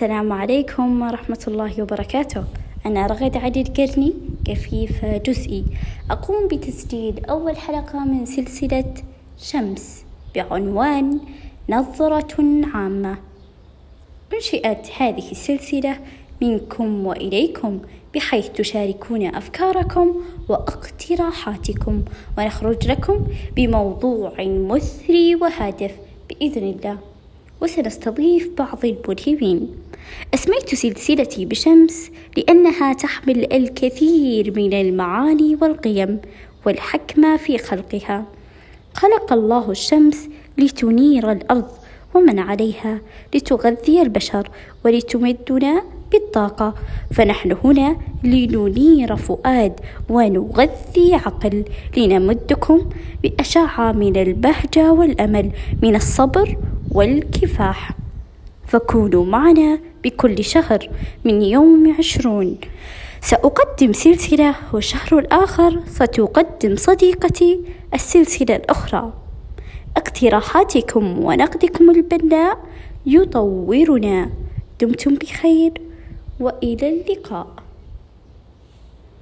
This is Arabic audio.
السلام عليكم ورحمة الله وبركاته. أنا رغد عدي القرني كفيف جزئي. أقوم بتسجيل أول حلقة من سلسلة شمس بعنوان نظرة عامة. أنشئت هذه السلسلة منكم وإليكم بحيث تشاركون أفكاركم واقتراحاتكم ونخرج لكم بموضوع مثري وهادف بإذن الله. وسنستضيف بعض الملهمين أسميت سلسلتي بشمس لأنها تحمل الكثير من المعاني والقيم والحكمة في خلقها. خلق الله الشمس لتنير الأرض ومن عليها لتغذي البشر ولتمدنا بالطاقة. فنحن هنا لننير فؤاد ونغذي عقل لنمدكم بأشعة من البهجة والأمل من الصبر والكفاح. فكونوا معنا بكل شهر من يوم عشرون. سأقدم سلسلة والشهر الآخر ستقدم صديقتي السلسلة الأخرى. اقتراحاتكم ونقدكم البناء يطورنا. دمتم بخير وإلى اللقاء.